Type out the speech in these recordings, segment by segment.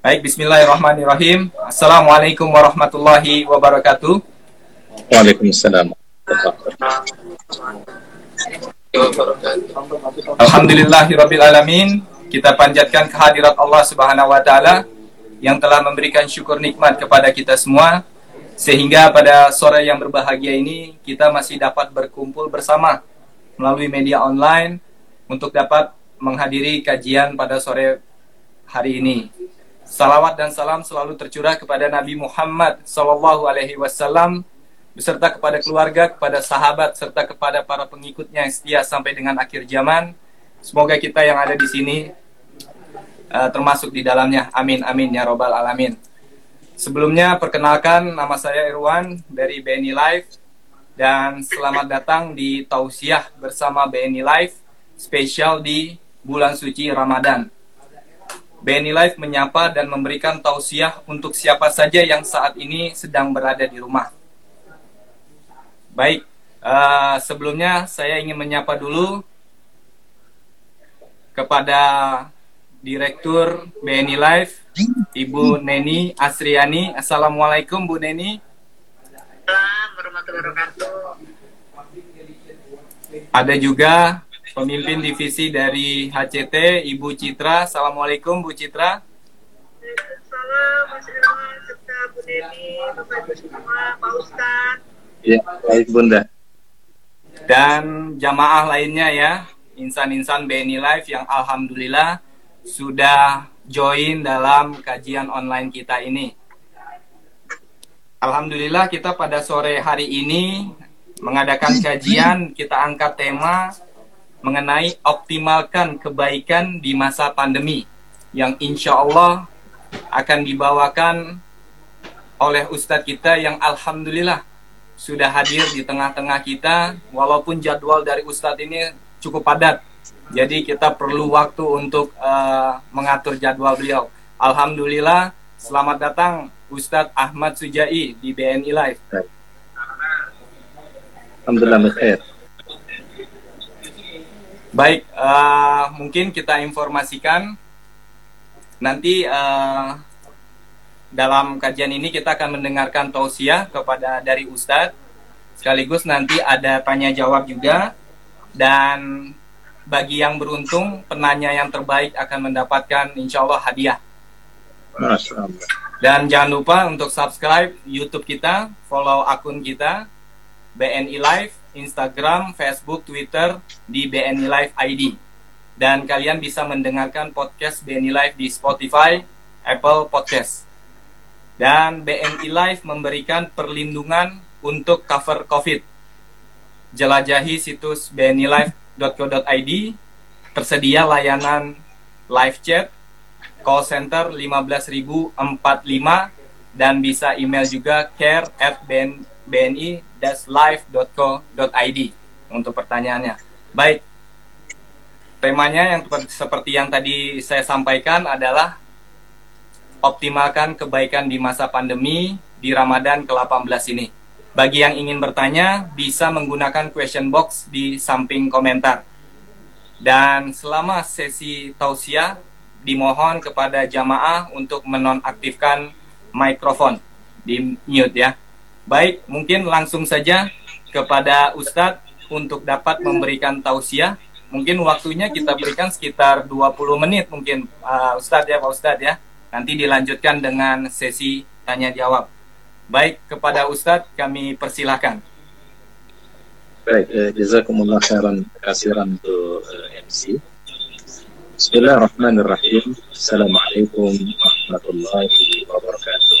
Baik, bismillahirrahmanirrahim. Assalamualaikum warahmatullahi wabarakatuh. Waalaikumsalam. Alhamdulillahirabbil alamin. Kita panjatkan kehadirat Allah Subhanahu wa taala yang telah memberikan syukur nikmat kepada kita semua sehingga pada sore yang berbahagia ini kita masih dapat berkumpul bersama melalui media online untuk dapat menghadiri kajian pada sore hari ini. Salawat dan salam selalu tercurah kepada Nabi Muhammad Sallallahu Alaihi Wasallam beserta kepada keluarga, kepada sahabat, serta kepada para pengikutnya yang setia sampai dengan akhir zaman. Semoga kita yang ada di sini uh, termasuk di dalamnya. Amin, amin ya robbal alamin. Sebelumnya perkenalkan nama saya Irwan dari BNI Live dan selamat datang di tausiah bersama BNI Live spesial di bulan suci Ramadan. BNI Live menyapa dan memberikan tausiah untuk siapa saja yang saat ini sedang berada di rumah. Baik, uh, sebelumnya saya ingin menyapa dulu kepada Direktur BNI Live, Ibu Neni Asriani. Assalamualaikum Bu Neni. Ada juga pemimpin divisi dari HCT Ibu Citra. Assalamualaikum Bu Citra. Waalaikumsalam Mas Irwan serta Bu Neni, Bapak Ibu semua, Pak Ustadz. Ya, baik Bunda. Dan jamaah lainnya ya, insan-insan BNI Live yang alhamdulillah sudah join dalam kajian online kita ini. Alhamdulillah kita pada sore hari ini mengadakan kajian, kita angkat tema mengenai optimalkan kebaikan di masa pandemi yang insya Allah akan dibawakan oleh Ustadz kita yang Alhamdulillah sudah hadir di tengah-tengah kita walaupun jadwal dari Ustadz ini cukup padat. Jadi kita perlu waktu untuk uh, mengatur jadwal beliau. Alhamdulillah selamat datang Ustadz Ahmad Sujai di BNI Live. Alhamdulillah khair. Baik, uh, mungkin kita informasikan nanti uh, dalam kajian ini kita akan mendengarkan tausiah kepada dari Ustadz, sekaligus nanti ada tanya jawab juga. Dan bagi yang beruntung penanya yang terbaik akan mendapatkan insya Allah hadiah. Dan jangan lupa untuk subscribe YouTube kita, follow akun kita BNI Live Instagram, Facebook, Twitter di BNI Live ID. Dan kalian bisa mendengarkan podcast BNI Live di Spotify, Apple Podcast. Dan BNI Live memberikan perlindungan untuk cover COVID. Jelajahi situs bnilive.co.id, tersedia layanan live chat, call center 15045, dan bisa email juga care at bni live.co.id untuk pertanyaannya. Baik, temanya yang seperti yang tadi saya sampaikan adalah optimalkan kebaikan di masa pandemi di Ramadan ke-18 ini. Bagi yang ingin bertanya, bisa menggunakan question box di samping komentar. Dan selama sesi tausiah, dimohon kepada jamaah untuk menonaktifkan mikrofon di mute ya. Baik, mungkin langsung saja kepada Ustadz untuk dapat memberikan tausiah. Mungkin waktunya kita berikan sekitar 20 menit mungkin uh, Ustadz ya Pak Ustadz ya. Nanti dilanjutkan dengan sesi tanya jawab. Baik, kepada Ustadz kami persilahkan. Baik, eh, jazakumullah khairan kasiran untuk eh, MC. Bismillahirrahmanirrahim. Assalamualaikum warahmatullahi wabarakatuh.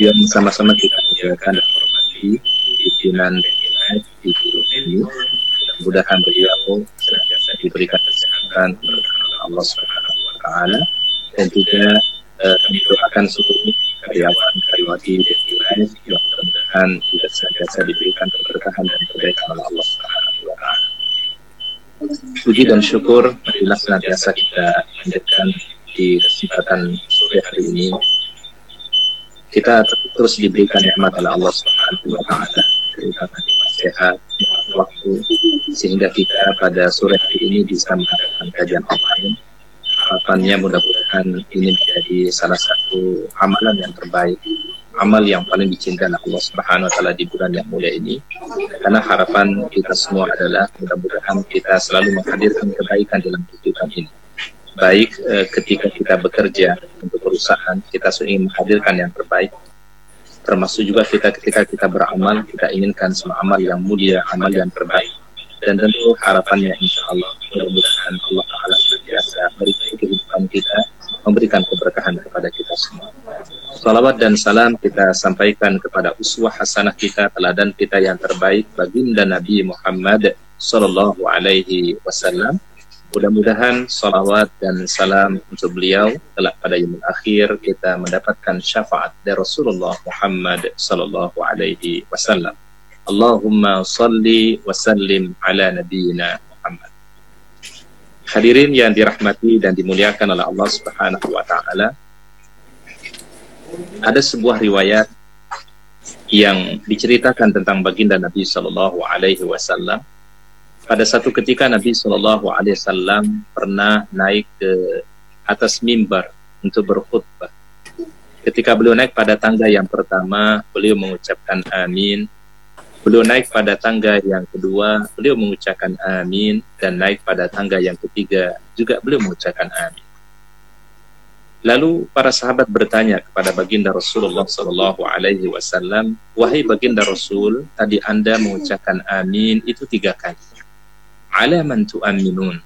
Yang sama-sama kita muliakan dan hormati pimpinan nilai di guru ini mudah-mudahan beliau senantiasa diberikan dan syukur marilah senantiasa kita lanjutkan di kesempatan sore hari ini. Kita terus diberikan nikmat oleh Allah Subhanahu wa taala. Nikmat sehat waktu sehingga kita pada sore hari ini bisa mengadakan kajian online. Harapannya mudah-mudahan ini menjadi salah satu amalan yang terbaik amal yang paling dicintai Allah Subhanahu wa taala di bulan yang mulia ini. Karena harapan kita semua adalah mudah-mudahan kita selalu menghadirkan kebaikan dalam kehidupan ini. Baik eh, ketika kita bekerja untuk perusahaan kita ingin menghadirkan yang terbaik. Termasuk juga kita ketika kita beramal kita inginkan semua amal yang mulia amal yang terbaik. Dan tentu harapannya insya Allah mudah-mudahan Allah Taala biasa berikan kehidupan kita memberikan keberkahan kepada kita semua. Salawat dan salam kita sampaikan kepada uswah hasanah kita, teladan kita yang terbaik baginda Nabi Muhammad Sallallahu Alaihi Wasallam Mudah-mudahan salawat dan salam untuk beliau telah pada yang akhir kita mendapatkan syafaat dari Rasulullah Muhammad sallallahu alaihi wasallam. Allahumma salli wa sallim ala nabiyyina. Hadirin yang dirahmati dan dimuliakan oleh Allah Subhanahu wa taala. Ada sebuah riwayat yang diceritakan tentang baginda Nabi sallallahu alaihi wasallam pada satu ketika Nabi Shallallahu Alaihi Wasallam pernah naik ke atas mimbar untuk berkhutbah. Ketika beliau naik pada tangga yang pertama, beliau mengucapkan amin. Beliau naik pada tangga yang kedua, beliau mengucapkan amin. Dan naik pada tangga yang ketiga, juga beliau mengucapkan amin. Lalu para sahabat bertanya kepada baginda Rasulullah Sallallahu Alaihi Wasallam, wahai baginda Rasul, tadi anda mengucapkan amin itu tiga kali ala man tu'minun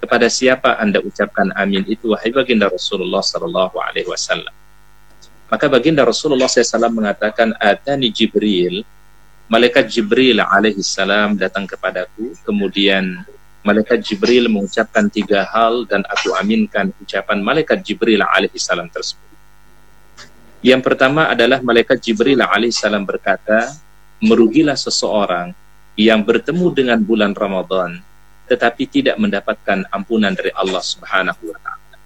kepada siapa anda ucapkan amin itu wahai baginda Rasulullah sallallahu alaihi wasallam maka baginda Rasulullah SAW mengatakan atani Jibril malaikat Jibril alaihi salam datang kepadaku kemudian malaikat Jibril mengucapkan tiga hal dan aku aminkan ucapan malaikat Jibril alaihi salam tersebut yang pertama adalah malaikat Jibril alaihi salam berkata merugilah seseorang yang bertemu dengan bulan Ramadan tetapi tidak mendapatkan ampunan dari Allah Subhanahu wa taala.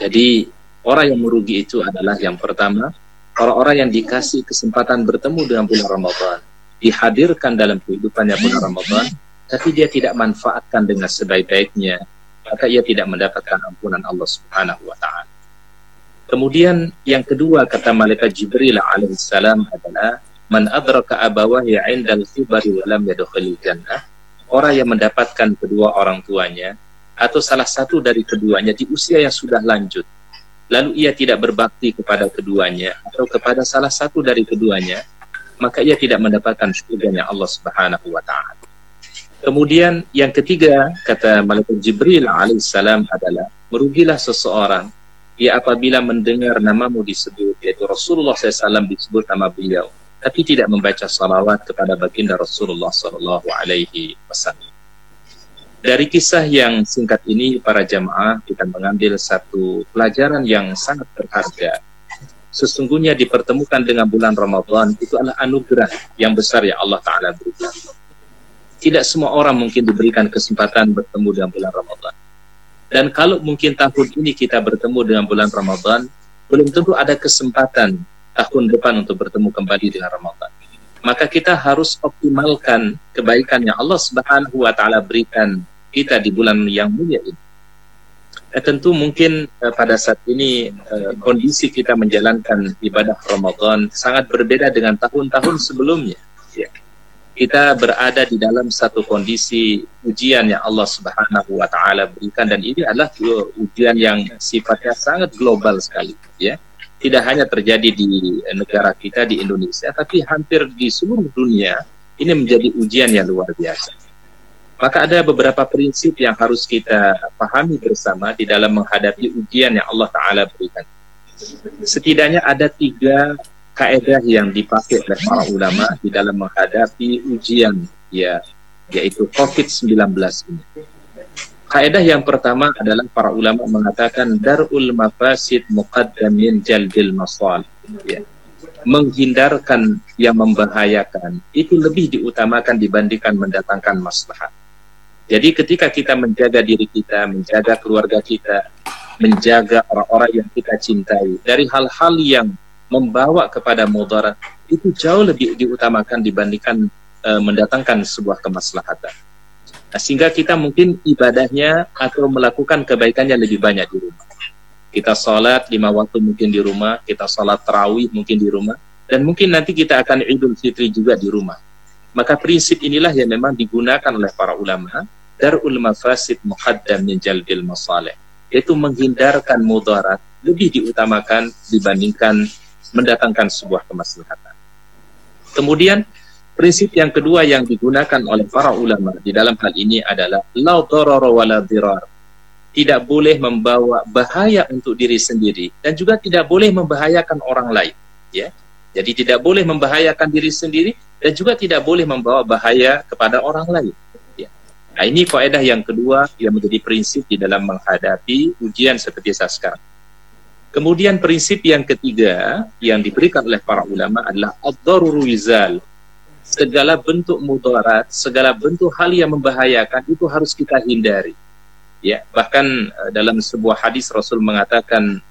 Jadi orang yang merugi itu adalah yang pertama orang-orang yang dikasih kesempatan bertemu dengan bulan Ramadan, dihadirkan dalam kehidupannya bulan Ramadan, tapi dia tidak manfaatkan dengan sebaik-baiknya, maka ia tidak mendapatkan ampunan Allah Subhanahu wa taala. Kemudian yang kedua kata malaikat Jibril alaihissalam adalah man adraka abawahi indal kibari wa lam jannah orang yang mendapatkan kedua orang tuanya atau salah satu dari keduanya di usia yang sudah lanjut lalu ia tidak berbakti kepada keduanya atau kepada salah satu dari keduanya maka ia tidak mendapatkan surganya Allah Subhanahu wa taala kemudian yang ketiga kata malaikat Jibril alaihissalam adalah merugilah seseorang ia apabila mendengar namamu disebut yaitu Rasulullah SAW disebut nama beliau tapi tidak membaca salawat kepada baginda Rasulullah Sallallahu Alaihi Wasallam. Dari kisah yang singkat ini, para jamaah kita mengambil satu pelajaran yang sangat berharga. Sesungguhnya dipertemukan dengan bulan Ramadan itu adalah anugerah yang besar yang Allah Ta'ala berikan. Tidak semua orang mungkin diberikan kesempatan bertemu dengan bulan Ramadan. Dan kalau mungkin tahun ini kita bertemu dengan bulan Ramadan, belum tentu ada kesempatan tahun depan untuk bertemu kembali dengan Ramadan. Maka kita harus optimalkan kebaikan yang Allah Subhanahu wa taala berikan kita di bulan yang mulia ini. Eh, tentu mungkin eh, pada saat ini eh, kondisi kita menjalankan ibadah Ramadan sangat berbeda dengan tahun-tahun sebelumnya. Ya. Kita berada di dalam satu kondisi ujian yang Allah Subhanahu wa taala berikan dan ini adalah ujian yang sifatnya sangat global sekali, ya tidak hanya terjadi di negara kita di Indonesia, tapi hampir di seluruh dunia ini menjadi ujian yang luar biasa. Maka ada beberapa prinsip yang harus kita pahami bersama di dalam menghadapi ujian yang Allah Ta'ala berikan. Setidaknya ada tiga kaedah yang dipakai oleh para ulama di dalam menghadapi ujian ya yaitu COVID-19 ini. Kaedah yang pertama adalah para ulama mengatakan darul mafasid muqaddamin jalbil masal. Ya. Menghindarkan yang membahayakan itu lebih diutamakan dibandingkan mendatangkan maslahat. Jadi ketika kita menjaga diri kita, menjaga keluarga kita, menjaga orang-orang yang kita cintai dari hal-hal yang membawa kepada mudarat itu jauh lebih diutamakan dibandingkan uh, mendatangkan sebuah kemaslahatan. Nah, sehingga kita mungkin ibadahnya atau melakukan kebaikannya lebih banyak di rumah. Kita sholat lima waktu mungkin di rumah, kita sholat terawih mungkin di rumah, dan mungkin nanti kita akan idul fitri juga di rumah. Maka prinsip inilah yang memang digunakan oleh para ulama, darul mafasid muhaddam min jalbil masalih, yaitu menghindarkan mudarat lebih diutamakan dibandingkan mendatangkan sebuah kemaslahatan. Kemudian Prinsip yang kedua yang digunakan oleh para ulama di dalam hal ini adalah la darara wala dirar. Tidak boleh membawa bahaya untuk diri sendiri dan juga tidak boleh membahayakan orang lain, ya. Jadi tidak boleh membahayakan diri sendiri dan juga tidak boleh membawa bahaya kepada orang lain. Ya. Nah, ini kaidah yang kedua yang menjadi prinsip di dalam menghadapi ujian seperti saat sekarang. Kemudian prinsip yang ketiga yang diberikan oleh para ulama adalah ad-daruru yuzal segala bentuk mudarat, segala bentuk hal yang membahayakan itu harus kita hindari. Ya, bahkan uh, dalam sebuah hadis Rasul mengatakan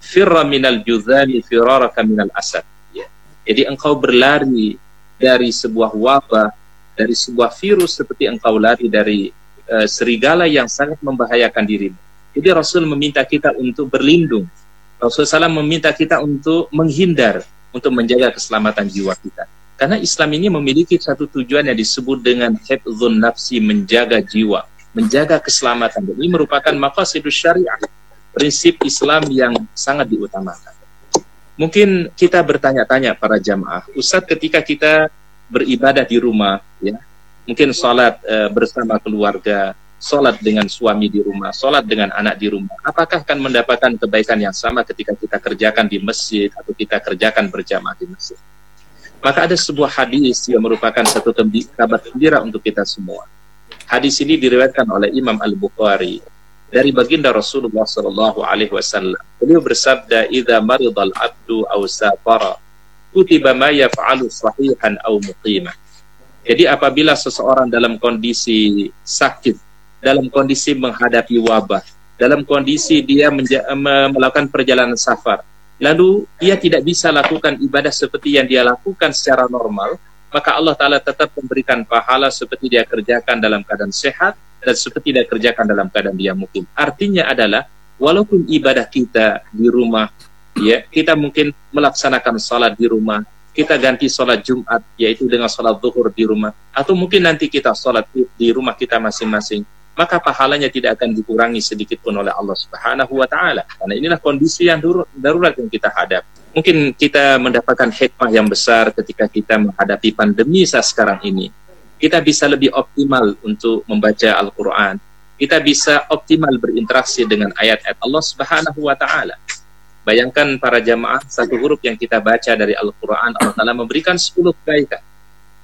firra minal juzani firaraka minal asad. Ya. Jadi engkau berlari dari sebuah wabah, dari sebuah virus seperti engkau lari dari uh, serigala yang sangat membahayakan dirimu. Jadi Rasul meminta kita untuk berlindung. Rasul SAW meminta kita untuk menghindar untuk menjaga keselamatan jiwa kita. Karena Islam ini memiliki satu tujuan yang disebut dengan hifdzun nafsi, menjaga jiwa, menjaga keselamatan. Ini merupakan maqasidus syariah, prinsip Islam yang sangat diutamakan. Mungkin kita bertanya-tanya para jamaah, Ustadz ketika kita beribadah di rumah, ya, mungkin sholat e, bersama keluarga, sholat dengan suami di rumah, sholat dengan anak di rumah, apakah akan mendapatkan kebaikan yang sama ketika kita kerjakan di masjid atau kita kerjakan berjamaah di masjid? Maka ada sebuah hadis yang merupakan satu kabar gembira untuk kita semua. Hadis ini diriwayatkan oleh Imam Al Bukhari dari baginda Rasulullah Sallallahu Alaihi Wasallam. Beliau bersabda, "Idza maridal abdu aw safara, kutiba ma yaf'alu sahihan aw muqimah." Jadi apabila seseorang dalam kondisi sakit, dalam kondisi menghadapi wabah, dalam kondisi dia melakukan perjalanan safar, lalu dia tidak bisa lakukan ibadah seperti yang dia lakukan secara normal, maka Allah Ta'ala tetap memberikan pahala seperti dia kerjakan dalam keadaan sehat dan seperti dia kerjakan dalam keadaan dia mungkin. Artinya adalah, walaupun ibadah kita di rumah, ya kita mungkin melaksanakan salat di rumah, kita ganti sholat Jumat, yaitu dengan sholat zuhur di rumah, atau mungkin nanti kita sholat di rumah kita masing-masing maka pahalanya tidak akan dikurangi sedikit pun oleh Allah Subhanahu wa taala. Karena inilah kondisi yang darurat yang kita hadap. Mungkin kita mendapatkan hikmah yang besar ketika kita menghadapi pandemi saat sekarang ini. Kita bisa lebih optimal untuk membaca Al-Qur'an. Kita bisa optimal berinteraksi dengan ayat-ayat Allah Subhanahu wa taala. Bayangkan para jamaah satu huruf yang kita baca dari Al-Qur'an Allah Taala memberikan 10 kebaikan.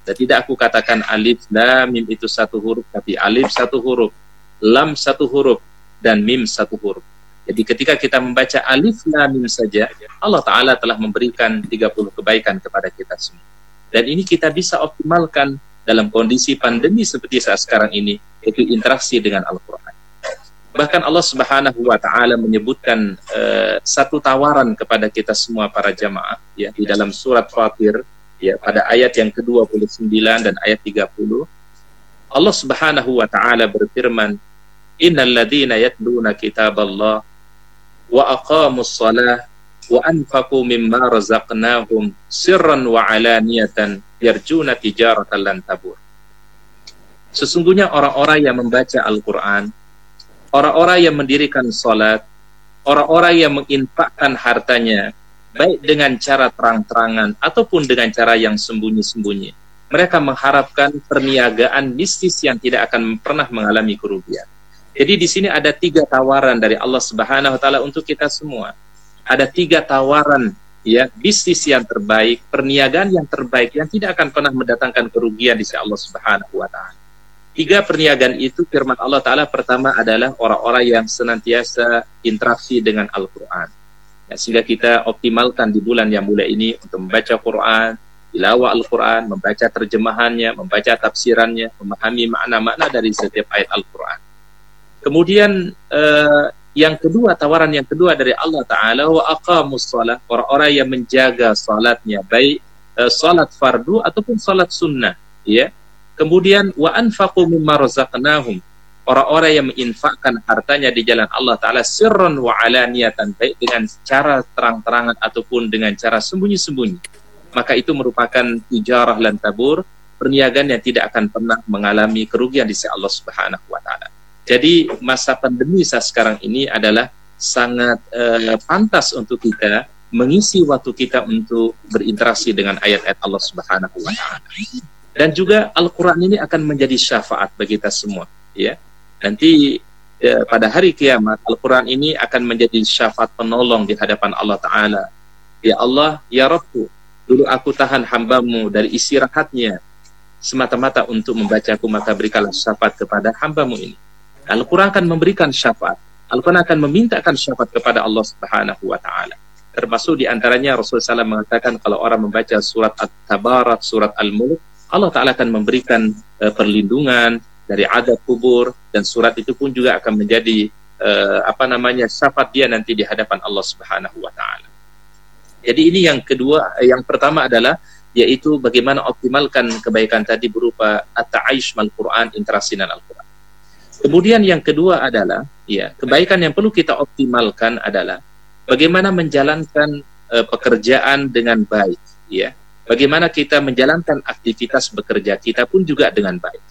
Dan tidak aku katakan alif lam mim itu satu huruf tapi alif satu huruf lam satu huruf dan mim satu huruf. Jadi ketika kita membaca alif lam mim saja, Allah Ta'ala telah memberikan 30 kebaikan kepada kita semua. Dan ini kita bisa optimalkan dalam kondisi pandemi seperti saat sekarang ini, yaitu interaksi dengan Al-Quran. Bahkan Allah Subhanahu wa taala menyebutkan uh, satu tawaran kepada kita semua para jamaah ya di dalam surat Fatir ya pada ayat yang ke-29 dan ayat 30 Allah Subhanahu wa taala berfirman innal ladzina yatluna kitaballah wa aqamus salah wa anfaqu mimma razaqnahum sirran wa alaniyatan yarjuna tijaratan lan tabur Sesungguhnya orang-orang yang membaca Al-Quran, orang-orang yang mendirikan salat, orang-orang yang menginfakkan hartanya, baik dengan cara terang-terangan ataupun dengan cara yang sembunyi-sembunyi. Mereka mengharapkan perniagaan bisnis yang tidak akan pernah mengalami kerugian. Jadi di sini ada tiga tawaran dari Allah Subhanahu wa taala untuk kita semua. Ada tiga tawaran ya bisnis yang terbaik, perniagaan yang terbaik yang tidak akan pernah mendatangkan kerugian di sisi Allah Subhanahu wa taala. Tiga perniagaan itu firman Allah taala pertama adalah orang-orang yang senantiasa interaksi dengan Al-Qur'an. Ya, sehingga kita optimalkan di bulan yang mulia ini untuk membaca Quran, tilawah Al-Quran, membaca terjemahannya, membaca tafsirannya, memahami makna-makna dari setiap ayat Al-Quran. Kemudian eh, yang kedua, tawaran yang kedua dari Allah Ta'ala, wa aqamus salat, orang-orang yang menjaga salatnya, baik eh, salat fardu ataupun salat sunnah. ya. Kemudian, wa anfaqu mimma razaqnahum, orang-orang yang menginfakkan hartanya di jalan Allah Ta'ala sirron wa alaniyatan baik dengan cara terang-terangan ataupun dengan cara sembunyi-sembunyi maka itu merupakan tijarah lan tabur perniagaan yang tidak akan pernah mengalami kerugian di sisi Allah Subhanahu wa taala. Jadi masa pandemi saat sekarang ini adalah sangat uh, pantas untuk kita mengisi waktu kita untuk berinteraksi dengan ayat-ayat Allah Subhanahu wa taala. Dan juga Al-Qur'an ini akan menjadi syafaat bagi kita semua, ya nanti ya, pada hari kiamat Al-Quran ini akan menjadi syafaat penolong di hadapan Allah Ta'ala. Ya Allah, Ya Rabbu, dulu aku tahan hambamu dari istirahatnya semata-mata untuk membacaku maka berikanlah syafaat kepada hambamu ini. Al-Quran akan memberikan syafaat. Al-Quran akan memintakan syafaat kepada Allah Subhanahu wa Ta'ala. Termasuk di antaranya Rasulullah SAW mengatakan kalau orang membaca surat At-Tabarat, surat Al-Mulk, Allah Ta'ala akan memberikan uh, perlindungan, dari adab kubur dan surat itu pun juga akan menjadi uh, apa namanya syafaat dia nanti di hadapan Allah Subhanahu wa taala. Jadi ini yang kedua, yang pertama adalah yaitu bagaimana optimalkan kebaikan tadi berupa at-ta'ayush Quran, interaksi dengan Al-Quran. Kemudian yang kedua adalah ya, kebaikan yang perlu kita optimalkan adalah bagaimana menjalankan uh, pekerjaan dengan baik, ya. Bagaimana kita menjalankan aktivitas bekerja kita pun juga dengan baik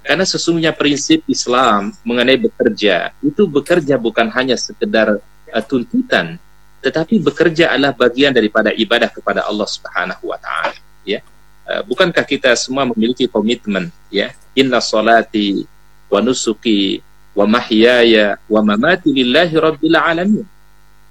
karena sesungguhnya prinsip Islam mengenai bekerja itu bekerja bukan hanya sekedar uh, tuntutan, tetapi bekerja adalah bagian daripada ibadah kepada Allah Subhanahu wa taala, ya. Uh, bukankah kita semua memiliki komitmen, ya? Inna salati wa nusuki wa mahyaya wa mamati lillahi rabbil alamin.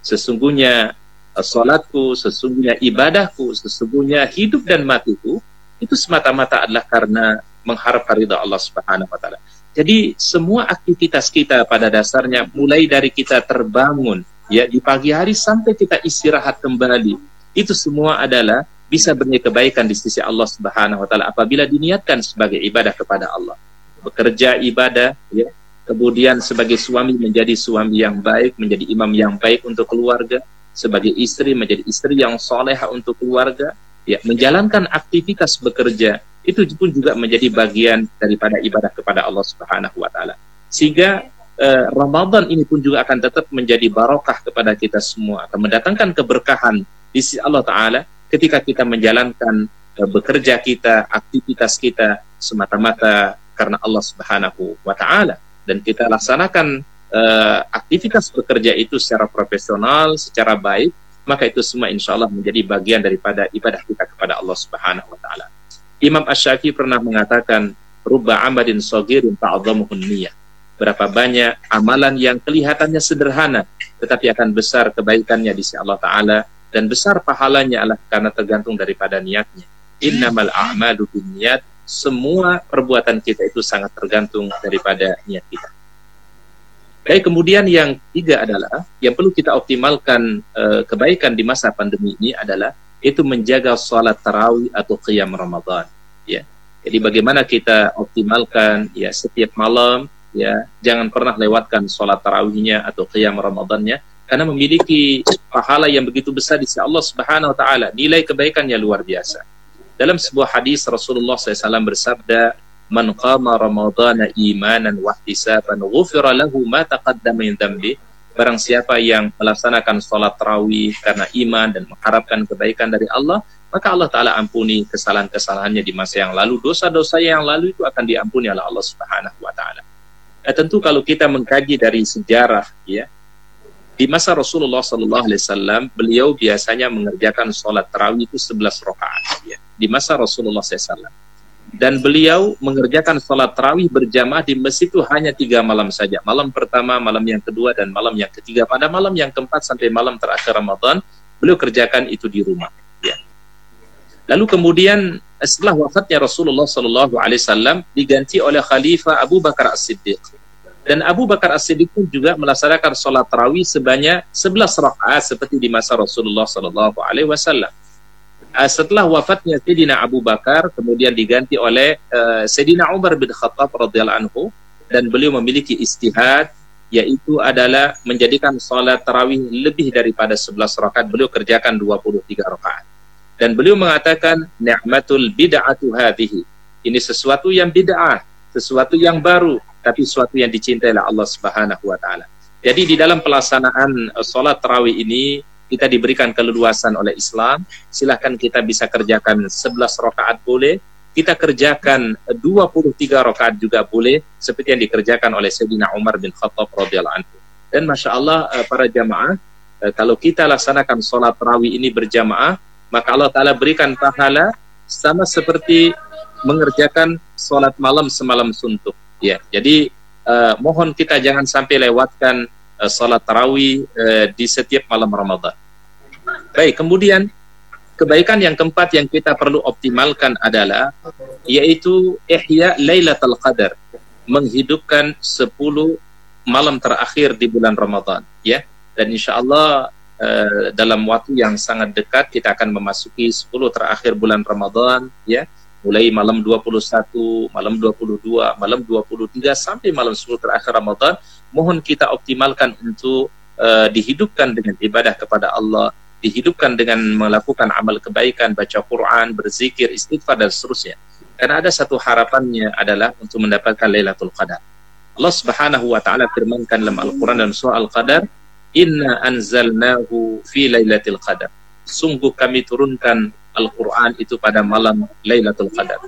Sesungguhnya uh, salatku, sesungguhnya ibadahku, sesungguhnya hidup dan matiku itu semata-mata adalah karena mengharap ridha Allah Subhanahu wa taala. Jadi semua aktivitas kita pada dasarnya mulai dari kita terbangun ya di pagi hari sampai kita istirahat kembali itu semua adalah bisa bernilai kebaikan di sisi Allah Subhanahu wa taala apabila diniatkan sebagai ibadah kepada Allah. Bekerja ibadah ya, kemudian sebagai suami menjadi suami yang baik, menjadi imam yang baik untuk keluarga, sebagai istri menjadi istri yang soleha untuk keluarga, ya menjalankan aktivitas bekerja itu pun juga menjadi bagian daripada ibadah kepada Allah Subhanahu wa taala. Sehingga eh, Ramadan ini pun juga akan tetap menjadi barokah kepada kita semua, akan mendatangkan keberkahan di sisi Allah taala ketika kita menjalankan eh, bekerja kita, aktivitas kita semata-mata karena Allah Subhanahu wa taala dan kita laksanakan eh, aktivitas bekerja itu secara profesional, secara baik, maka itu semua insya Allah menjadi bagian daripada ibadah kita kepada Allah Subhanahu wa taala. Imam Ash-Syafi'i pernah mengatakan rubba amadin sagirin ta'adhamuhun niyah. Berapa banyak amalan yang kelihatannya sederhana tetapi akan besar kebaikannya di sisi Allah taala dan besar pahalanya adalah karena tergantung daripada niatnya. Innamal a'malu binniyat. Semua perbuatan kita itu sangat tergantung daripada niat kita. Baik, kemudian yang ketiga adalah yang perlu kita optimalkan uh, kebaikan di masa pandemi ini adalah itu menjaga sholat tarawih atau qiyam Ramadan ya jadi bagaimana kita optimalkan ya setiap malam ya jangan pernah lewatkan sholat tarawihnya atau qiyam Ramadannya karena memiliki pahala yang begitu besar di sisi Allah Subhanahu wa taala nilai kebaikannya luar biasa dalam sebuah hadis Rasulullah SAW bersabda man qama ramadhana imanan wa ihtisaban ghufira lahu ma taqaddama min dhanbi Barang siapa yang melaksanakan sholat tarawih karena iman dan mengharapkan kebaikan dari Allah, maka Allah Ta'ala ampuni kesalahan-kesalahannya di masa yang lalu. Dosa-dosa yang lalu itu akan diampuni oleh Allah Subhanahu wa Ta'ala. Nah, tentu kalau kita mengkaji dari sejarah, ya, di masa Rasulullah Sallallahu Alaihi Wasallam, beliau biasanya mengerjakan sholat tarawih itu 11 rakaat. Ya. Di masa Rasulullah SAW dan beliau mengerjakan sholat tarawih berjamaah di masjid itu hanya tiga malam saja. Malam pertama, malam yang kedua, dan malam yang ketiga. Pada malam yang keempat sampai malam terakhir Ramadan, beliau kerjakan itu di rumah ya lalu kemudian setelah wafatnya Rasulullah Shallallahu Alaihi Wasallam diganti oleh Khalifah Abu Bakar As-Siddiq dan Abu Bakar As-Siddiq pun juga melaksanakan sholat tarawih sebanyak 11 rakaat seperti di masa Rasulullah Shallallahu Alaihi Wasallam. Uh, setelah wafatnya Sayyidina Abu Bakar kemudian diganti oleh uh, Sayyidina Umar bin Khattab radhiyallahu anhu dan beliau memiliki istihad yaitu adalah menjadikan sholat tarawih lebih daripada 11 rakaat. Beliau kerjakan 23 rakaat. Dan beliau mengatakan ni'matul bid'atu hadhihi ini sesuatu yang bid'ah sesuatu yang baru tapi sesuatu yang dicintai oleh Allah Subhanahu wa taala jadi di dalam pelaksanaan uh, sholat tarawih ini kita diberikan keleluasan oleh Islam silahkan kita bisa kerjakan 11 rakaat boleh kita kerjakan 23 rakaat juga boleh seperti yang dikerjakan oleh Sayyidina Umar bin Khattab radhiyallahu anhu. Dan masya Allah eh, para jamaah eh, kalau kita laksanakan sholat tarawih ini berjamaah maka Allah Taala berikan pahala sama seperti mengerjakan sholat malam semalam suntuk. Ya, jadi uh, mohon kita jangan sampai lewatkan sholat tarawih uh, di setiap malam Ramadan. Baik, kemudian kebaikan yang keempat yang kita perlu optimalkan adalah yaitu ihya Lailatul Qadar, menghidupkan 10 malam terakhir di bulan Ramadan, ya. Dan insya Allah dalam waktu yang sangat dekat kita akan memasuki 10 terakhir bulan Ramadan, ya. Mulai malam 21, malam 22, malam 23 sampai malam 10 terakhir Ramadan, mohon kita optimalkan untuk uh, dihidupkan dengan ibadah kepada Allah dihidupkan dengan melakukan amal kebaikan, baca Quran, berzikir, istighfar dan seterusnya. Karena ada satu harapannya adalah untuk mendapatkan Lailatul Qadar. Allah Subhanahu wa taala firmankan dalam Al-Qur'an dalam surah Al-Qadar, "Inna anzalnahu fi Lailatul Qadar." Sungguh kami turunkan Al-Qur'an itu pada malam Lailatul Qadar.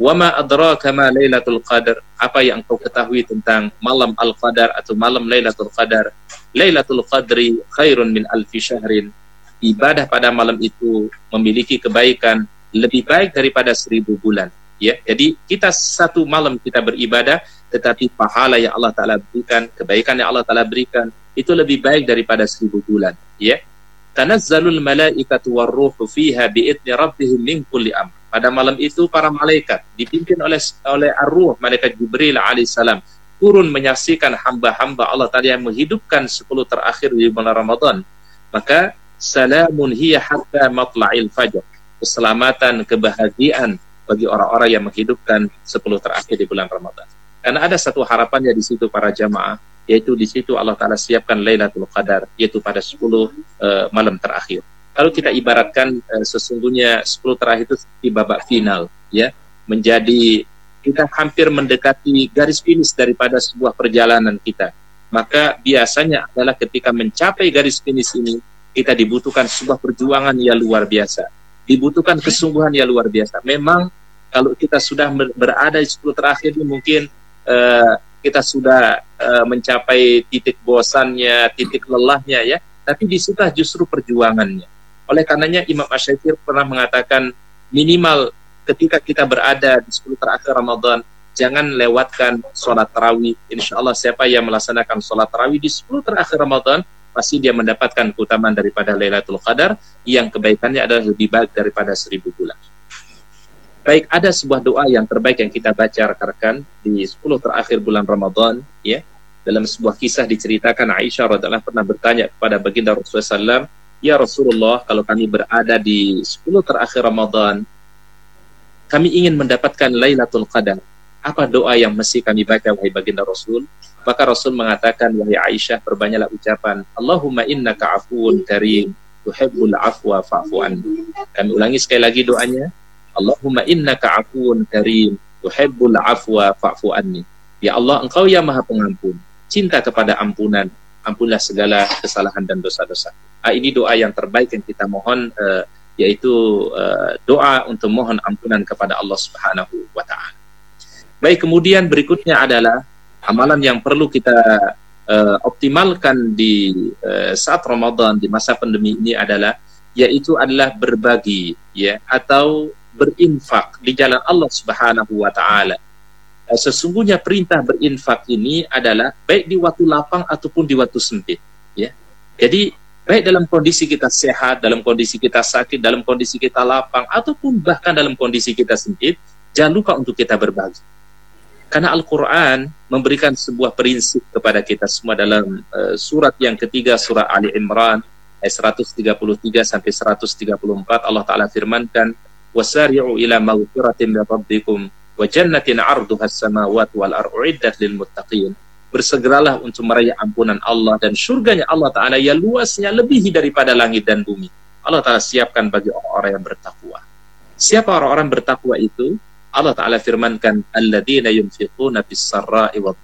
Wa ma adraka ma Lailatul Qadar? Apa yang kau ketahui tentang malam Al-Qadar atau malam Lailatul Qadar? Lailatul Qadri khairun min alfi syahrin ibadah pada malam itu memiliki kebaikan lebih baik daripada seribu bulan. Ya, jadi kita satu malam kita beribadah, tetapi pahala yang Allah Taala berikan, kebaikan yang Allah Taala berikan itu lebih baik daripada seribu bulan. Ya, tanazzalul malaikatu warruhu fiha biidni rabbihim min kulli amr. Pada malam itu para malaikat dipimpin oleh oleh ar-ruh malaikat Jibril alaihissalam turun menyaksikan hamba-hamba Allah Taala yang menghidupkan 10 terakhir di bulan Ramadan. Maka salamun hiya hatta matla'il fajr. Keselamatan, kebahagiaan bagi orang-orang yang menghidupkan 10 terakhir di bulan Ramadan. Karena ada satu harapannya di situ para jamaah, yaitu di situ Allah Ta'ala siapkan Lailatul Qadar, yaitu pada 10 uh, eh, malam terakhir. Kalau kita ibaratkan uh, sesungguhnya 10 terakhir itu di babak final, ya, menjadi kita hampir mendekati garis finish daripada sebuah perjalanan kita. Maka biasanya adalah ketika mencapai garis finish ini, kita dibutuhkan sebuah perjuangan yang luar biasa. Dibutuhkan kesungguhan yang luar biasa. Memang kalau kita sudah berada di 10 terakhir ini mungkin uh, kita sudah uh, mencapai titik bosannya, titik lelahnya ya. Tapi di situlah justru perjuangannya. Oleh karenanya Imam Ash-Shafir pernah mengatakan minimal ketika kita berada di 10 terakhir Ramadan, jangan lewatkan sholat tarawih. Insya Allah siapa yang melaksanakan sholat tarawih di 10 terakhir Ramadan, pasti dia mendapatkan keutamaan daripada Lailatul Qadar yang kebaikannya adalah lebih baik daripada seribu bulan. Baik, ada sebuah doa yang terbaik yang kita baca rekan-rekan di 10 terakhir bulan Ramadan, ya. Dalam sebuah kisah diceritakan Aisyah radhiallahu pernah bertanya kepada baginda Rasulullah SAW, Ya Rasulullah, kalau kami berada di 10 terakhir Ramadan, kami ingin mendapatkan Lailatul Qadar. Apa doa yang mesti kami baca wahai baginda Rasul? Maka Rasul mengatakan, wahai Aisyah, perbanyaklah ucapan, Allahumma innaka afuun karim, tuhibbul afwa fa'fu. Kami ulangi sekali lagi doanya. Allahumma innaka afuun karim, tuhibbul afwa fa'fu anni. Ya Allah, Engkau yang Maha Pengampun, cinta kepada ampunan, ampunlah segala kesalahan dan dosa-dosa. Ah, ini doa yang terbaik yang kita mohon uh, yaitu uh, doa untuk mohon ampunan kepada Allah Subhanahu wa taala. Baik, kemudian berikutnya adalah amalan yang perlu kita uh, optimalkan di uh, saat Ramadan di masa pandemi ini adalah yaitu adalah berbagi ya atau berinfak di jalan Allah Subhanahu wa taala. Uh, sesungguhnya perintah berinfak ini adalah baik di waktu lapang ataupun di waktu sempit ya. Jadi Baik dalam kondisi kita sehat, dalam kondisi kita sakit, dalam kondisi kita lapang, ataupun bahkan dalam kondisi kita sempit, jangan lupa untuk kita berbagi. Karena Al-Quran memberikan sebuah prinsip kepada kita semua dalam uh, surat yang ketiga, surah Ali Imran, ayat 133 sampai 134, Allah Ta'ala firmankan, wasari'u ila maghfiratin min rabbikum wa jannatin 'arduha as-samawati wal muttaqin bersegeralah untuk meraih ampunan Allah dan surganya Allah Ta'ala yang luasnya lebihi daripada langit dan bumi. Allah Ta'ala siapkan bagi orang-orang yang bertakwa. Siapa orang-orang bertakwa itu? Allah Ta'ala firmankan, Alladina yunfiquna bisarra'i wa.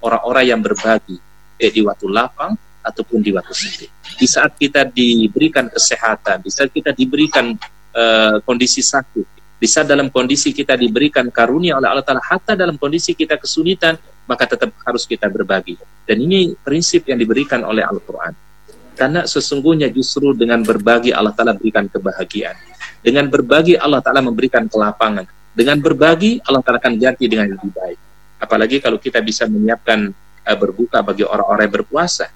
Orang-orang yang berbagi, eh, di waktu lapang ataupun di waktu sedih. Di saat kita diberikan kesehatan, di saat kita diberikan uh, kondisi sakit, di saat dalam kondisi kita diberikan karunia oleh Allah Ta'ala, hatta dalam kondisi kita kesulitan, maka tetap harus kita berbagi. Dan ini prinsip yang diberikan oleh Al-Quran. Karena sesungguhnya justru dengan berbagi Allah Ta'ala berikan kebahagiaan. Dengan berbagi Allah Ta'ala memberikan kelapangan. Dengan berbagi Allah Ta'ala akan ganti dengan yang lebih baik. Apalagi kalau kita bisa menyiapkan uh, berbuka bagi orang-orang yang berpuasa.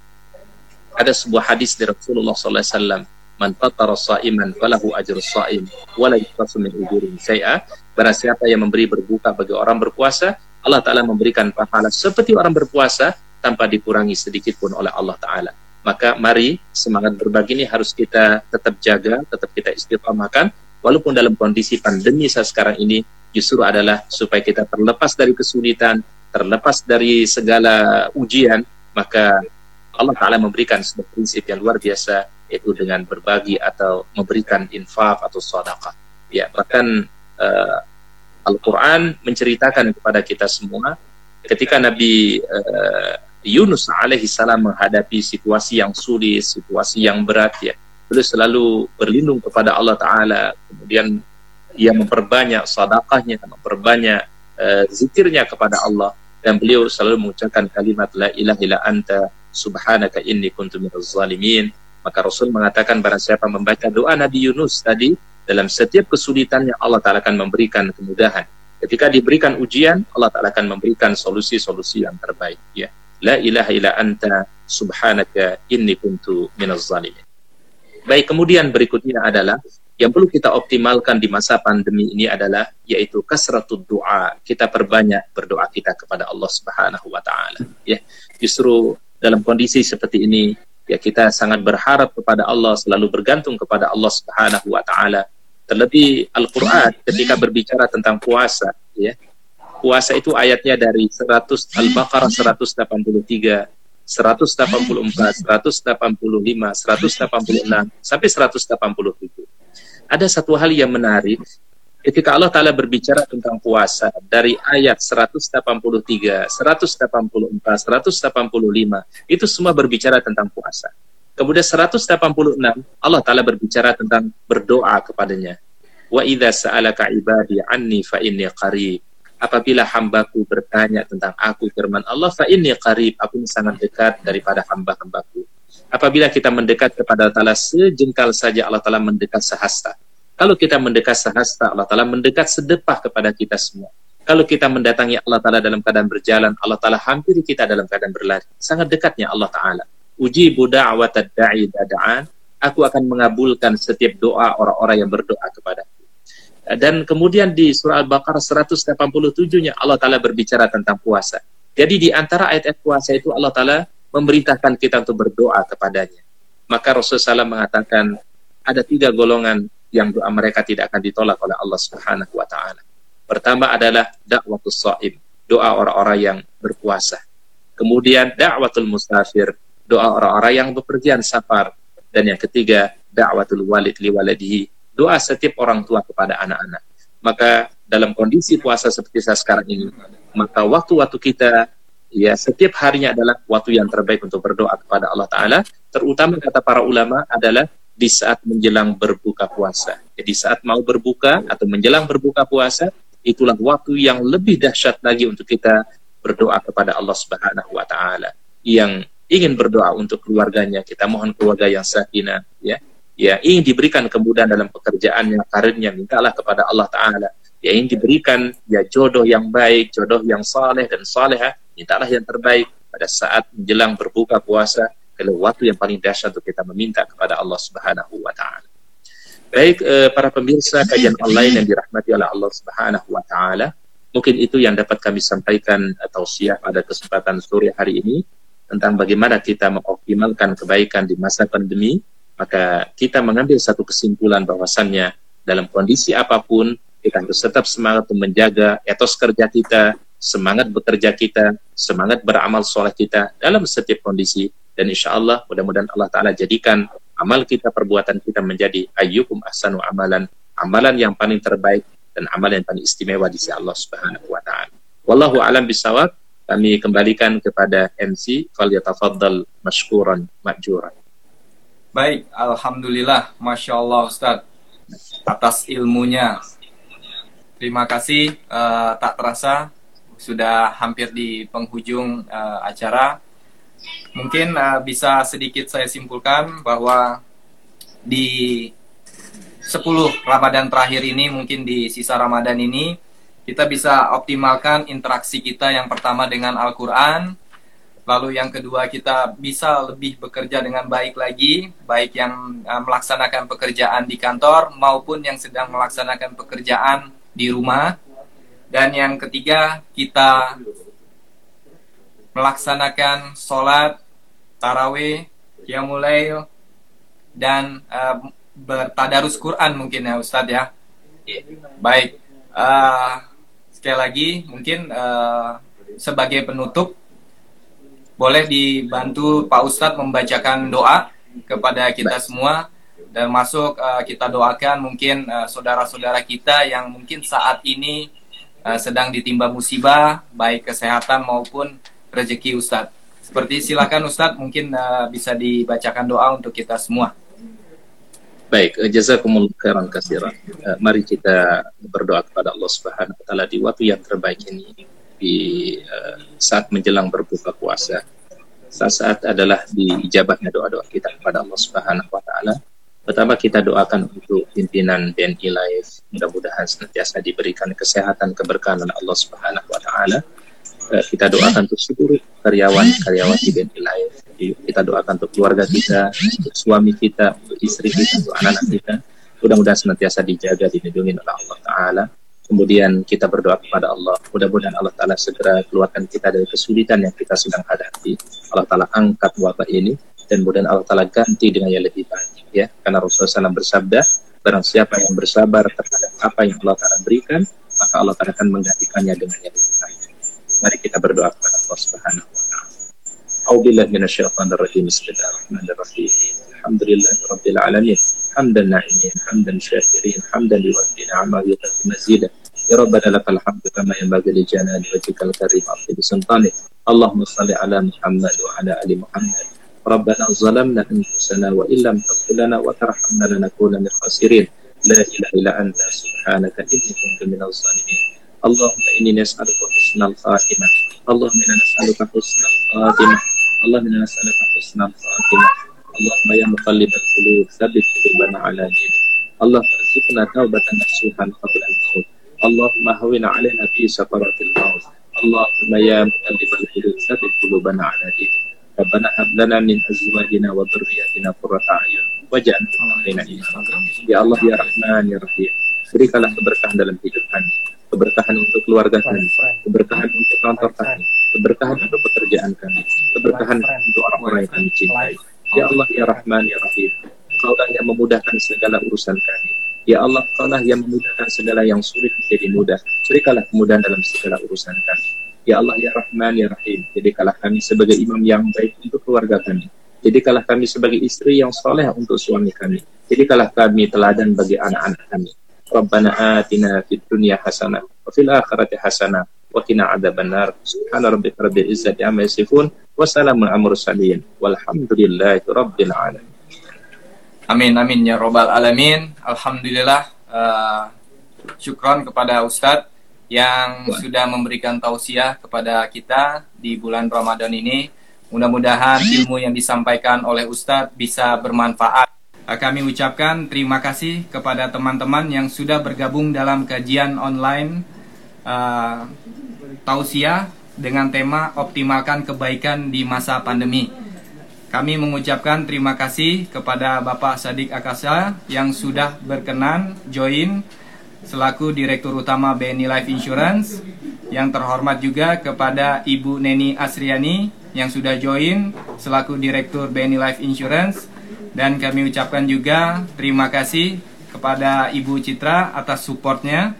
Ada sebuah hadis dari Rasulullah SAW man fatara sa'iman falahu ajru sha'im wa la yuqtasu min ujurihim syai'a. Barang siapa yang memberi berbuka bagi orang berpuasa Allah taala memberikan pahala seperti orang berpuasa tanpa dikurangi sedikit pun oleh Allah taala. Maka mari semangat berbagi ini harus kita tetap jaga tetap kita istiqamahkan. Walaupun dalam kondisi pandemi saat sekarang ini justru adalah supaya kita terlepas dari kesulitan terlepas dari segala ujian maka Allah Ta'ala memberikan sebuah prinsip yang luar biasa yaitu dengan berbagi atau memberikan infak atau sedekah. Ya, bahkan uh, Al-Quran menceritakan kepada kita semua ketika Nabi uh, Yunus alaihi salam menghadapi situasi yang sulit, situasi yang berat ya. Beliau selalu berlindung kepada Allah Ta'ala, kemudian ia memperbanyak sadaqahnya, memperbanyak uh, zikirnya kepada Allah, dan beliau selalu mengucapkan kalimat la ilaha illa anta subhanaka inni kuntu minaz zalimin maka Rasul mengatakan barang siapa membaca doa Nabi Yunus tadi, dalam setiap kesulitannya Allah Ta'ala akan memberikan kemudahan. Ketika diberikan ujian, Allah Ta'ala akan memberikan solusi-solusi yang terbaik. Ya. La ilaha illa anta subhanaka inni kuntu minaz zalimin. Baik, kemudian berikutnya adalah yang perlu kita optimalkan di masa pandemi ini adalah yaitu kasratud doa. Kita perbanyak berdoa kita kepada Allah Subhanahu wa taala. Ya. Justru dalam kondisi seperti ini ya kita sangat berharap kepada Allah selalu bergantung kepada Allah Subhanahu wa taala. Terlebih Al-Qur'an ketika berbicara tentang puasa ya. Puasa itu ayatnya dari 100 Al-Baqarah 183 184 185 186 sampai 187 ada satu hal yang menarik ketika Allah Ta'ala berbicara tentang puasa dari ayat 183, 184, 185, itu semua berbicara tentang puasa. Kemudian 186, Allah Ta'ala berbicara tentang berdoa kepadanya. Wa idha sa'alaka ibadi anni fa inni qarib. Apabila hambaku bertanya tentang aku, firman Allah, fa inni qarib, aku sangat dekat daripada hamba-hambaku. Apabila kita mendekat kepada Allah Ta'ala sejengkal saja, Allah Ta'ala mendekat sehasta kalau kita mendekat sehasta, Allah Ta'ala mendekat sedepah kepada kita semua. Kalau kita mendatangi Allah Ta'ala dalam keadaan berjalan, Allah Ta'ala hampiri kita dalam keadaan berlari. Sangat dekatnya Allah Ta'ala. Uji buddha awatad da'i dada'an. Aku akan mengabulkan setiap doa orang-orang yang berdoa kepada dan kemudian di surah Al-Baqarah 187-nya Allah Ta'ala berbicara tentang puasa. Jadi di antara ayat-ayat puasa itu Allah Ta'ala memerintahkan kita untuk berdoa kepadanya. Maka Rasulullah SAW mengatakan ada tiga golongan yang doa mereka tidak akan ditolak oleh Allah Subhanahu wa taala. Pertama adalah dakwatus shaim, doa orang-orang yang berpuasa. Kemudian dakwatul musafir, doa orang-orang yang bepergian safar. Dan yang ketiga, dakwatul walid li waladihi, doa setiap orang tua kepada anak-anak. Maka dalam kondisi puasa seperti saya sekarang ini, maka waktu-waktu kita ya setiap harinya adalah waktu yang terbaik untuk berdoa kepada Allah Taala. Terutama kata para ulama adalah di saat menjelang berbuka puasa. Jadi saat mau berbuka atau menjelang berbuka puasa, itulah waktu yang lebih dahsyat lagi untuk kita berdoa kepada Allah Subhanahu wa taala. Yang ingin berdoa untuk keluarganya, kita mohon keluarga yang sakinah ya. Ya, ingin diberikan kemudahan dalam pekerjaannya, karirnya, mintalah kepada Allah taala. Ya, ingin diberikan ya jodoh yang baik, jodoh yang saleh dan salehah, mintalah yang terbaik pada saat menjelang berbuka puasa waktu yang paling dahsyat untuk kita meminta kepada Allah Subhanahu wa taala. Baik eh, para pemirsa kajian online yang dirahmati oleh Allah Subhanahu wa taala, mungkin itu yang dapat kami sampaikan atau siap pada kesempatan sore hari ini tentang bagaimana kita mengoptimalkan kebaikan di masa pandemi, maka kita mengambil satu kesimpulan bahwasannya dalam kondisi apa pun kita harus tetap semangat menjaga etos kerja kita, semangat bekerja kita, semangat beramal soleh kita dalam setiap kondisi. Dan insya Allah mudah-mudahan Allah Ta'ala jadikan amal kita, perbuatan kita menjadi ayyukum ahsanu amalan, amalan yang paling terbaik dan amalan yang paling istimewa di sisi Allah Subhanahu wa taala. Wallahu alam bisawab. Kami kembalikan kepada MC falyatafaddal mashkuran ma'juran. Baik, alhamdulillah, masya Allah Ustadz atas ilmunya. Terima kasih, uh, tak terasa sudah hampir di penghujung uh, acara. Mungkin uh, bisa sedikit saya simpulkan bahwa di 10 Ramadan terakhir ini, mungkin di sisa Ramadan ini, kita bisa optimalkan interaksi kita yang pertama dengan Al-Quran, lalu yang kedua kita bisa lebih bekerja dengan baik lagi, baik yang uh, melaksanakan pekerjaan di kantor maupun yang sedang melaksanakan pekerjaan di rumah. Dan yang ketiga, kita melaksanakan sholat, tarawih, mulai dan uh, bertadarus Quran mungkin ya Ustadz ya. Baik, uh, sekali lagi mungkin uh, sebagai penutup boleh dibantu Pak Ustadz membacakan doa kepada kita semua dan masuk uh, kita doakan mungkin saudara-saudara kita yang mungkin saat ini uh, sedang ditimba musibah baik kesehatan maupun rezeki Ustadz. Seperti silakan Ustadz mungkin uh, bisa dibacakan doa untuk kita semua. Baik, eh, jazakumullah khairan kasiran. Uh, mari kita berdoa kepada Allah Subhanahu wa taala di waktu yang terbaik ini di uh, saat menjelang berbuka puasa. Saat-saat adalah diijabahnya doa-doa kita kepada Allah Subhanahu wa taala Pertama kita doakan untuk pimpinan BNI Live, mudah-mudahan senantiasa diberikan kesehatan keberkahan oleh Allah Subhanahu wa taala. Eh, kita doakan untuk seluruh karyawan karyawan di BNI Live. Kita doakan untuk keluarga kita, untuk suami kita, untuk istri kita, untuk anak-anak kita. Mudah-mudahan senantiasa dijaga, dilindungi oleh Allah Taala. Kemudian kita berdoa kepada Allah, mudah-mudahan Allah Taala segera keluarkan kita dari kesulitan yang kita sedang hadapi. Allah Taala angkat wabah ini dan kemudian Allah Taala ganti dengan yang lebih baik ya karena Rasulullah SAW bersabda barang siapa yang bersabar terhadap apa yang Allah Taala berikan maka Allah Taala akan menggantikannya dengan yang lebih baik Mari kita berdoa kepada Allah Subhanahu wa taala. A'udzubillahi minasyaitonir rajim. Bismillahirrahmanirrahim. Alhamdulillahi rabbil alamin. Hamdan na'imin, hamdan syakirin, hamdan liwafina amali mazidah. Ya Rabbana يا ربنا لك الحمد كما ينبغي لجلال وجهك الكريم Allahumma سلطانك ala Muhammad wa ala ali Muhammad. Rabbana zalamna anfusana wa illam لم تغفر لنا وترحمنا لنكون من khasirin. La ilaha الا anta subhanaka inni kuntu من zalimin. Allahumma inni nas'aluka husnal khatimah. Allahumma inni nas'aluka husnal khatimah. Allahumma inni nas'aluka husnal khatimah. Allahumma ya muqallibal qulub, tsabbit qulubana ala dinik. Allah arzuqna taubatan nasuhan qabla al-maut. Allahumma hawina alaina fi sakaratil maut. Allahumma ya muqallibal qulub, tsabbit qulubana ala dinik. Rabbana hab lana min azwajina wa dhurriyyatina qurrata a'yun waj'alna lil Ya Allah ya Rahman ya Rahim. Berikanlah keberkahan dalam hidup kami, keberkahan untuk keluarga kami, keberkahan untuk kantor kami, keberkahan untuk pekerjaan kami, keberkahan untuk orang-orang yang kami cintai. Ya Allah ya Rahman ya Rahim. Kau yang memudahkan segala urusan kami. Ya Allah, Kau yang memudahkan segala yang sulit menjadi mudah. Berikanlah kemudahan dalam segala urusan kami. Ya Allah ya Rahman ya Rahim. Jadikanlah kami sebagai imam yang baik untuk keluarga kami. Jadikanlah kami sebagai istri yang soleh untuk suami kami. Jadikanlah kami teladan bagi anak-anak kami. Rabbana atina fid dunya hasanah wa fil akhirati hasanah wa qina adzabannar. Subhana rabbika rabbil izzati amma yasifun wa salamun alal mursalin walhamdulillahi rabbil alamin. Amin amin ya robbal alamin. Alhamdulillah uh, syukron kepada Ustadz yang sudah memberikan tausiah kepada kita di bulan Ramadan ini. Mudah-mudahan ilmu yang disampaikan oleh Ustadz bisa bermanfaat. Kami ucapkan terima kasih kepada teman-teman yang sudah bergabung dalam kajian online uh, tausiah dengan tema optimalkan kebaikan di masa pandemi. kami mengucapkan terima kasih kepada Bapak Sadik Akasa yang sudah berkenan join selaku Direktur Utama BNI Life Insurance. Yang terhormat juga kepada Ibu Neni Asriani yang sudah join selaku Direktur BNI Life Insurance. Dan kami ucapkan juga terima kasih kepada Ibu Citra atas supportnya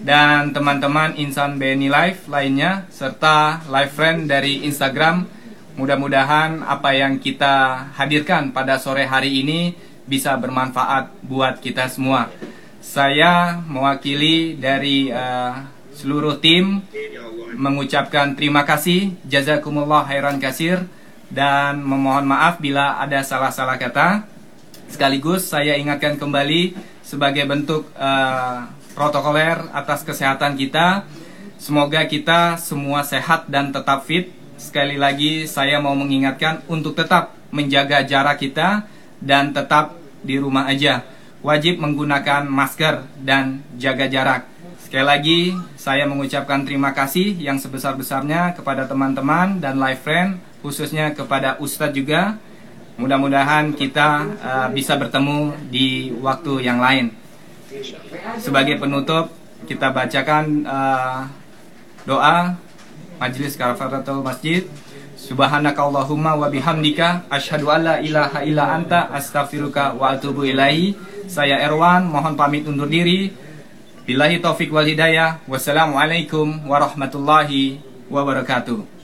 dan teman-teman insan BNI Life lainnya serta live friend dari Instagram. Mudah-mudahan apa yang kita hadirkan pada sore hari ini bisa bermanfaat buat kita semua. Saya mewakili dari uh, seluruh tim mengucapkan terima kasih. Jazakumullah khairan kasir dan memohon maaf bila ada salah-salah kata. Sekaligus saya ingatkan kembali sebagai bentuk uh, protokoler atas kesehatan kita. Semoga kita semua sehat dan tetap fit sekali lagi saya mau mengingatkan untuk tetap menjaga jarak kita dan tetap di rumah aja. Wajib menggunakan masker dan jaga jarak. Sekali lagi saya mengucapkan terima kasih yang sebesar-besarnya kepada teman-teman dan live friend khususnya kepada Ustadz juga. Mudah-mudahan kita uh, bisa bertemu di waktu yang lain. Sebagai penutup kita bacakan uh, doa Majlis Kafaratul Masjid Subhanakallahumma wa bihamdika asyhadu an la ilaha illa anta astaghfiruka wa atubu ilaihi. Saya Erwan mohon pamit undur diri. Billahi taufik wal hidayah. Wassalamualaikum warahmatullahi wabarakatuh.